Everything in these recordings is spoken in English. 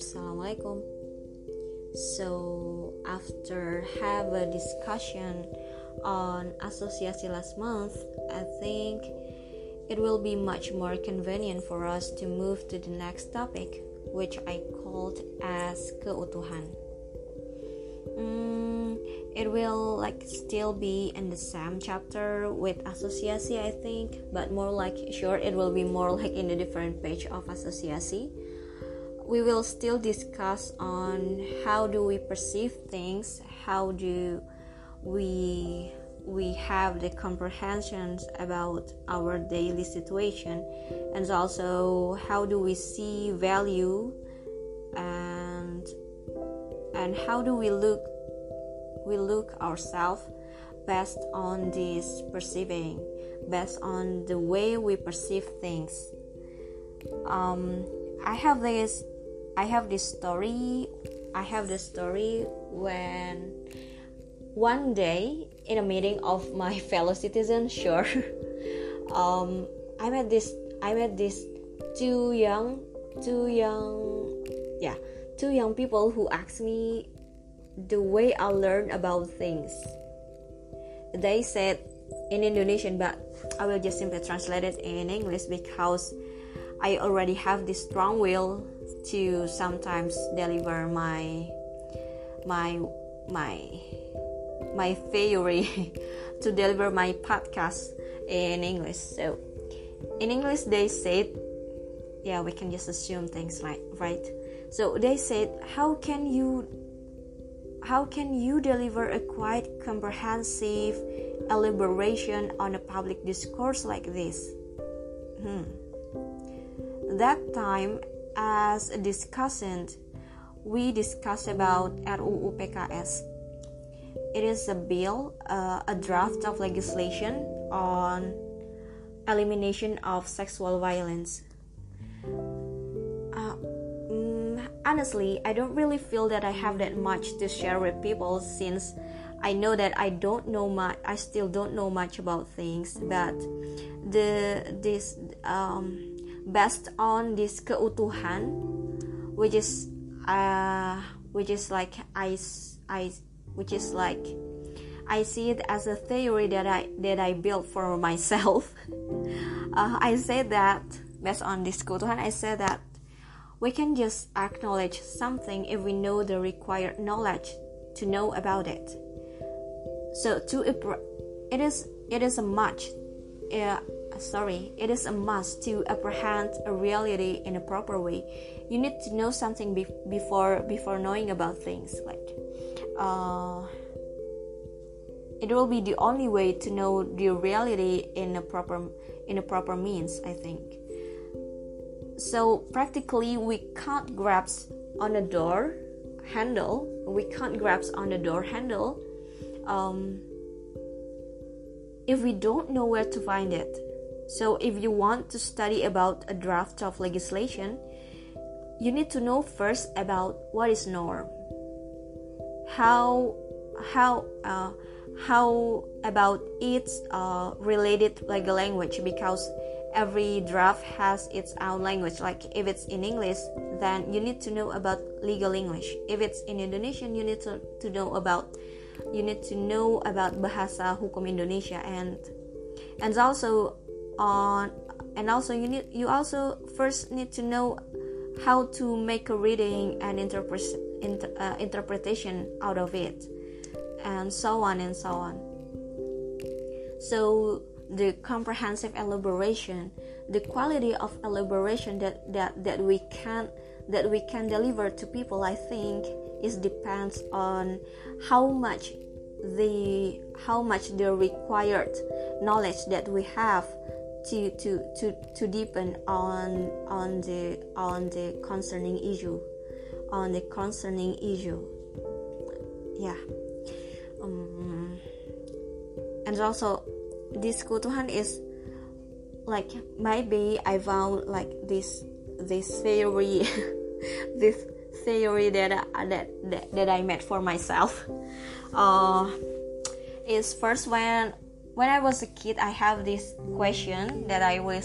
Assalamualaikum. So after have a discussion on asosiasi last month, I think it will be much more convenient for us to move to the next topic, which I called as keutuhan. Mm, it will like still be in the same chapter with asosiasi, I think, but more like sure it will be more like in a different page of asosiasi. We will still discuss on how do we perceive things, how do we we have the comprehensions about our daily situation and also how do we see value and and how do we look we look ourselves based on this perceiving based on the way we perceive things. Um, i have this i have this story i have this story when one day in a meeting of my fellow citizens sure um, i met this i met this two young two young yeah two young people who asked me the way i learn about things. They said in indonesian but i will just simply translate it in english because i already have this strong will to sometimes deliver my my my my theory to deliver my podcast in English. So in English they said yeah, we can just assume things like right. So they said how can you how can you deliver a quite comprehensive elaboration on a public discourse like this? Hmm. That time as a discussant we discussed about RUU PKS it is a bill, uh, a draft of legislation on elimination of sexual violence. Uh, mm, honestly, I don't really feel that I have that much to share with people since I know that I don't know much. I still don't know much about things, but the this um, based on this keutuhan, which is uh, which is like I I which is like I see it as a theory that I that I built for myself. uh, I say that based on this Keutuhan, I say that we can just acknowledge something if we know the required knowledge to know about it. So to it is it is a much uh, sorry it is a must to apprehend a reality in a proper way. You need to know something be- before before knowing about things like uh, it will be the only way to know the reality in a proper in a proper means i think so practically we can't grasp on a door handle we can't grasp on the door handle um, if we don't know where to find it so if you want to study about a draft of legislation you need to know first about what is norm. How how uh, how about its uh, related legal language because every draft has its own language. Like if it's in english then you need to know about legal english. If it's in indonesian you need to, to know about you need to know about bahasa hukum indonesia. And and also on and also you need you also first need to know how to make a reading and interpret inter, uh, interpretation out of it and so on and so on. So the comprehensive elaboration the quality of elaboration that, that, that we can that we can deliver to people i think is depends on how much the how much the required knowledge that we have to to to to deepen on on the on the concerning issue on the concerning issue. Yeah. Um, and also, this keutuhan is like maybe I found like this this theory, this theory that I, that, that that I made for myself. Uh, is first when when I was a kid, I have this question that I was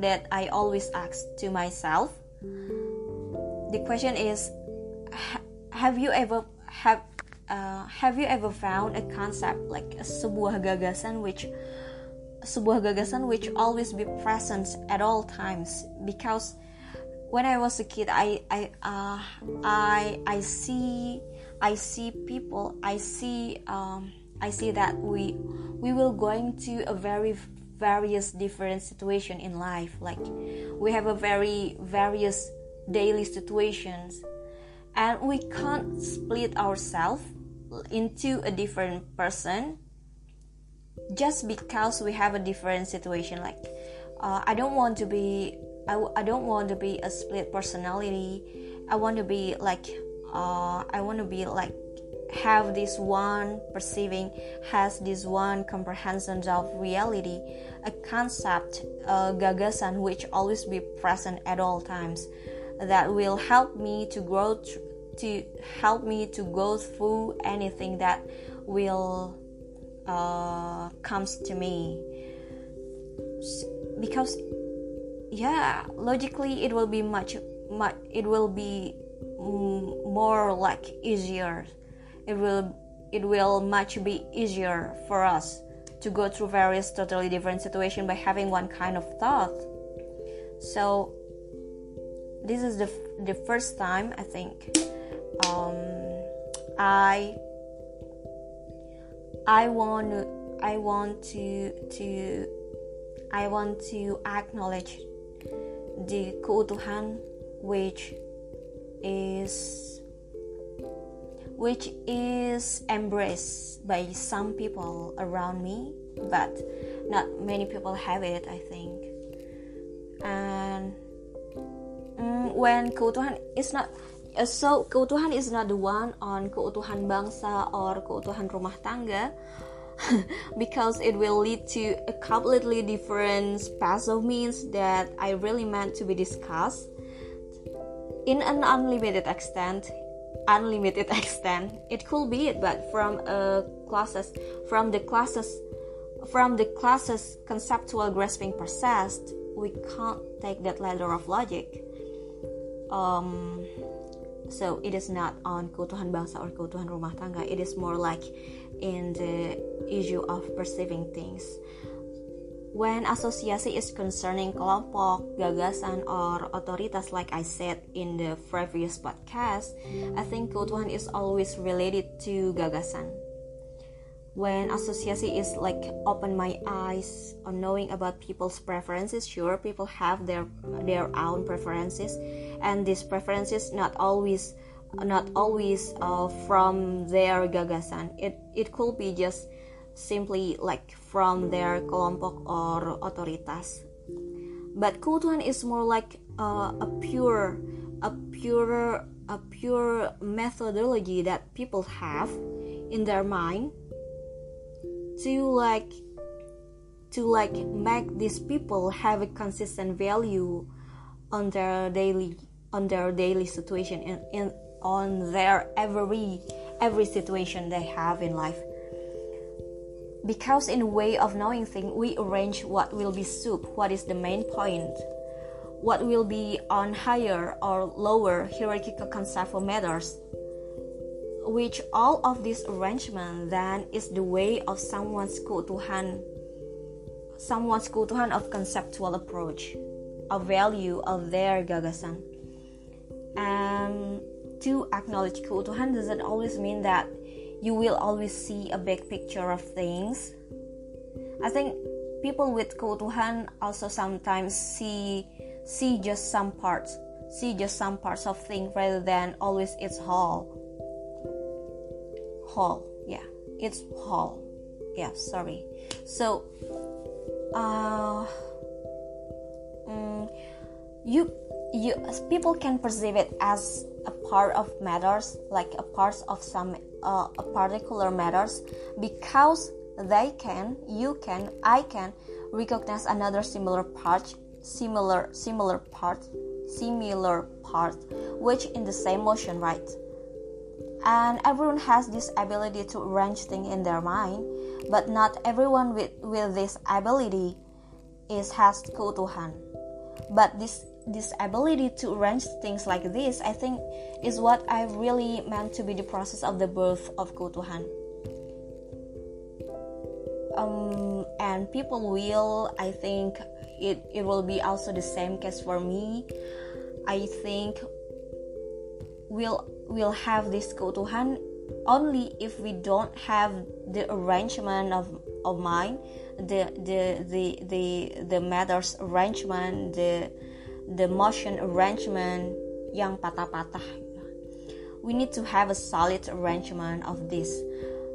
that I always ask to myself. The question is have you ever have uh, have you ever found a concept like a sebuah gagasan which sebuah gagasan which always be present at all times? Because when I was a kid I I uh, I I see I see people I see um, I see that we we will going to a very various different situation in life. Like we have a very various daily situations and we can't split ourselves into a different person just because we have a different situation. Like uh, i don't want to be I, I don't want to be a split personality. I want to be like uh, i want to be like have this one perceiving has this one comprehension of reality a concept a gagasan which always be present at all times that will help me to grow to help me to go through anything that will uh, comes to me. Because yeah logically it will be much much it will be more like easier it will it will much be easier for us to go through various totally different situations by having one kind of thought. So this is the the first time I think um, I I want I want to to I want to acknowledge the keutuhan which is which is embraced by some people around me but not many people have it I think. And mm, when keutuhan is not uh, so keutuhan is not the one on keutuhan bangsa or keutuhan rumah tangga because it will lead to a completely different space of means that I really meant to be discussed. In an unlimited extent unlimited extent it could be it but from a classes from the classes from the classes conceptual grasping process we can't take that ladder of logic. Um, so it is not on keutuhan bangsa or keutuhan rumah tangga. It is more like in the issue of perceiving things when asosiasi is concerning kelompok, gagasan, or otoritas, like I said in the previous podcast, I think keutuhan is always related to gagasan. When association is like open my eyes on knowing about people's preferences sure people have their their own preferences and these preferences not always not always uh, from their gagasan. It it could be just simply like from their kelompok or otoritas. But keutuhan is more like uh, a pure a pure a pure methodology that people have in their mind to like to like make these people have a consistent value on their daily on their daily situation and, and on their every every situation they have in life because in way of knowing things we arrange what will be soup what is the main point. What will be on higher or lower hierarchical concept for matters which all of this arrangement then is the way of someone's keutuhan someone's keutuhan of conceptual approach of value of their gagasan. And to acknowledge keutuhan doesn't always mean that you will always see a big picture of things. I think people with keutuhan also sometimes see see just some parts see just some parts of things rather than always its whole Whole, yeah it's whole. yeah sorry. So uh um, you you people can perceive it as part of matters like a part of some uh, a particular matters because they can you can i can recognize another similar part similar similar part similar part which in the same motion right? And everyone has this ability to arrange things in their mind but not everyone with, with this ability is has keutuhan but this this ability to arrange things like this i think is what i really meant to be the process of the birth of keutuhan um, and people will i think it, it will be also the same case for me. I think we'll we'll have this keutuhan only if we don't have the arrangement of of mind the the the the, the matters arrangement the the motion arrangement yang patah-patah. We need to have a solid arrangement of this.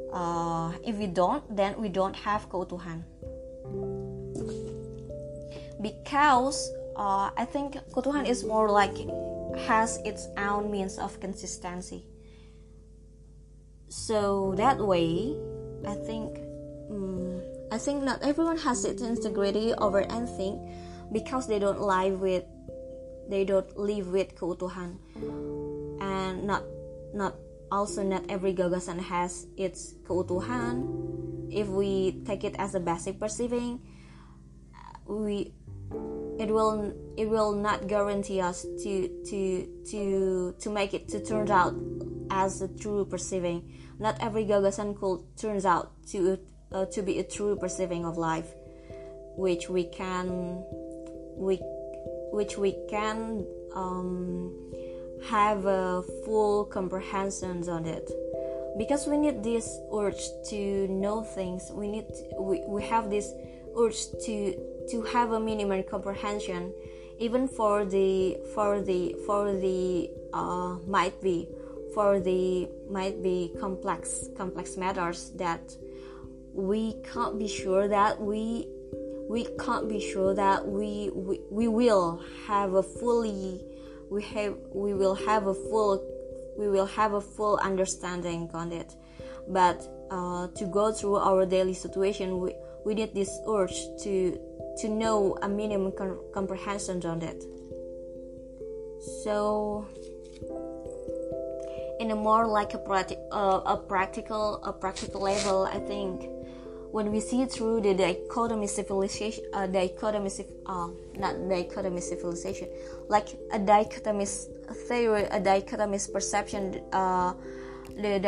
Uh, if we don't then we don't have keutuhan. Because uh, I think keutuhan is more like has its own means of consistency. So that way I think um, I think not everyone has its integrity over anything because they don't live with they don't live with keutuhan. And not not also not every gagasan has its keutuhan. If we take it as a basic perceiving we it will it will not guarantee us to to to to make it to turn out as a true perceiving. Not every gagasan could turns out to uh, to be a true perceiving of life which we can we which we can um, have a full comprehension on it. Because we need this urge to know things we need we, we have this urge to to have a minimum comprehension even for the for the for the uh, might be for the might be complex complex matters that we can't be sure that we we can't be sure that we, we we will have a fully we have we will have a full we will have a full understanding on it. But uh, to go through our daily situation we, we need this urge to to know a minimum com- comprehension on it. So in a more like a, practi- uh, a practical a practical level i think when we see through the dichotomy civilization, uh, dichotomy, uh, not dichotomy civilization, like a dichotomist theory, a dichotomist perception, uh, the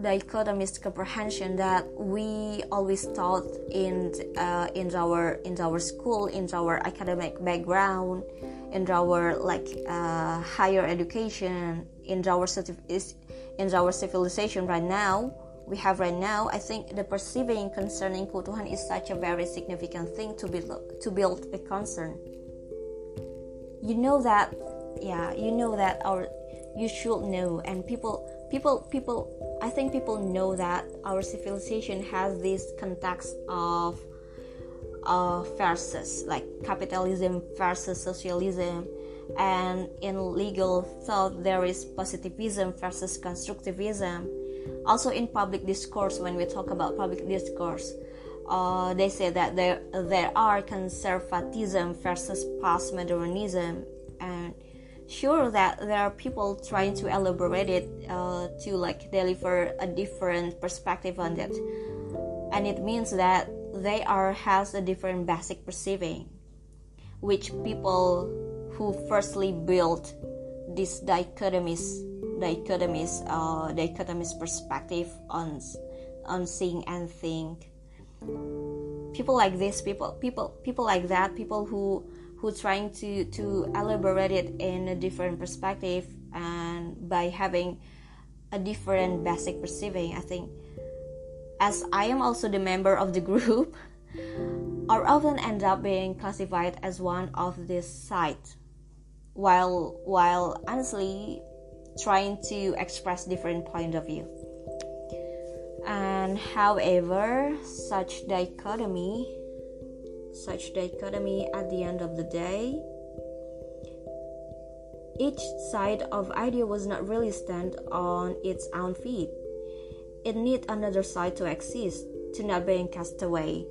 dichotomist comprehension that we always taught in uh, in our in our school, in our academic background, in our like uh, higher education, in our in our civilization right now we have right now, I think the perceiving concerning keutuhan is such a very significant thing to build to build a concern. You know that, yeah, you know that our you should know, and people, people, people. I think people know that our civilization has this context of uh, versus like capitalism versus socialism and in legal thought there is positivism versus constructivism also in public discourse when we talk about public discourse uh, they say that there there are conservatism versus postmodernism and sure that there are people trying to elaborate it uh, to like deliver a different perspective on it. And it means that they are has a different basic perceiving which people who firstly built these dichotomies dichotomist uh, dichotomist perspective on on seeing and think. People like this people people people like that people who who trying to to elaborate it in a different perspective and by having a different basic perceiving i think. As i am also the member of the group are often end up being classified as one of this side while while honestly trying to express different point of view. And however such dichotomy such dichotomy at the end of the day each side of idea was not really stand on its own feet. It need another side to exist to not being cast away.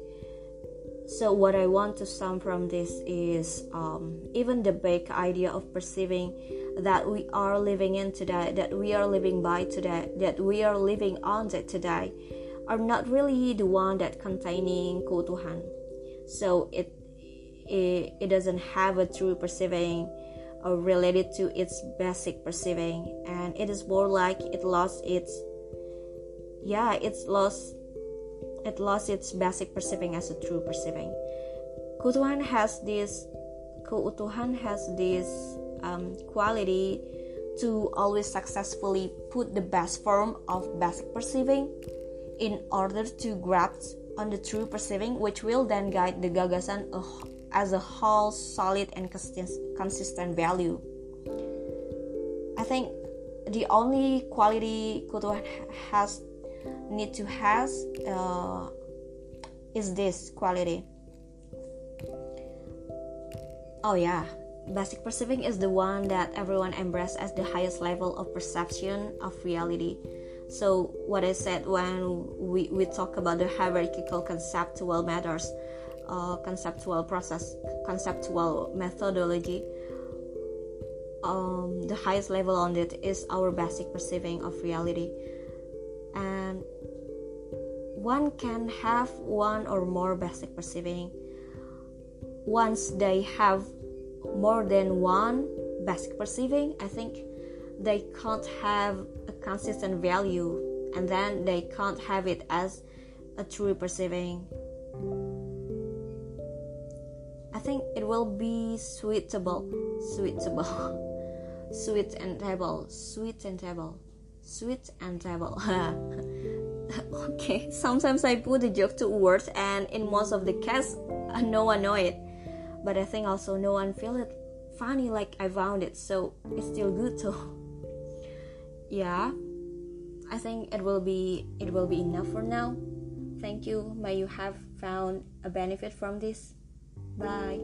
So what i want to sum from this is um, even the big idea of perceiving that we are living in today, that we are living by today, that we are living on today, are not really the one that containing keutuhan. So it it, it doesn't have a true perceiving or related to its basic perceiving and it is more like it lost its yeah it's lost it lost its basic perceiving as a true perceiving keutuhan has this keutuhan has this um, quality to always successfully put the best form of basic perceiving in order to grasp on the true perceiving which will then guide the gagasan as a whole solid and consistent value. I think the only quality keutuhan has need to has uh, is this quality. Oh yeah basic perceiving is the one that everyone embraces as the highest level of perception of reality. So what i said when we, we talk about the hierarchical conceptual matters uh, conceptual process conceptual methodology um, the highest level on it is our basic perceiving of reality. And one can have one or more basic perceiving once they have more than one basic perceiving i think. They can't have a consistent value and then they can't have it as a true perceiving i think it will be suitable suitable sweet and table sweet and table sweet and table okay sometimes i put the joke to words and in most of the cases no one know it but I think also no one feel it funny like I found it, so it's still good. So yeah, I think it will be it will be enough for now. Thank you. May you have found a benefit from this. Bye.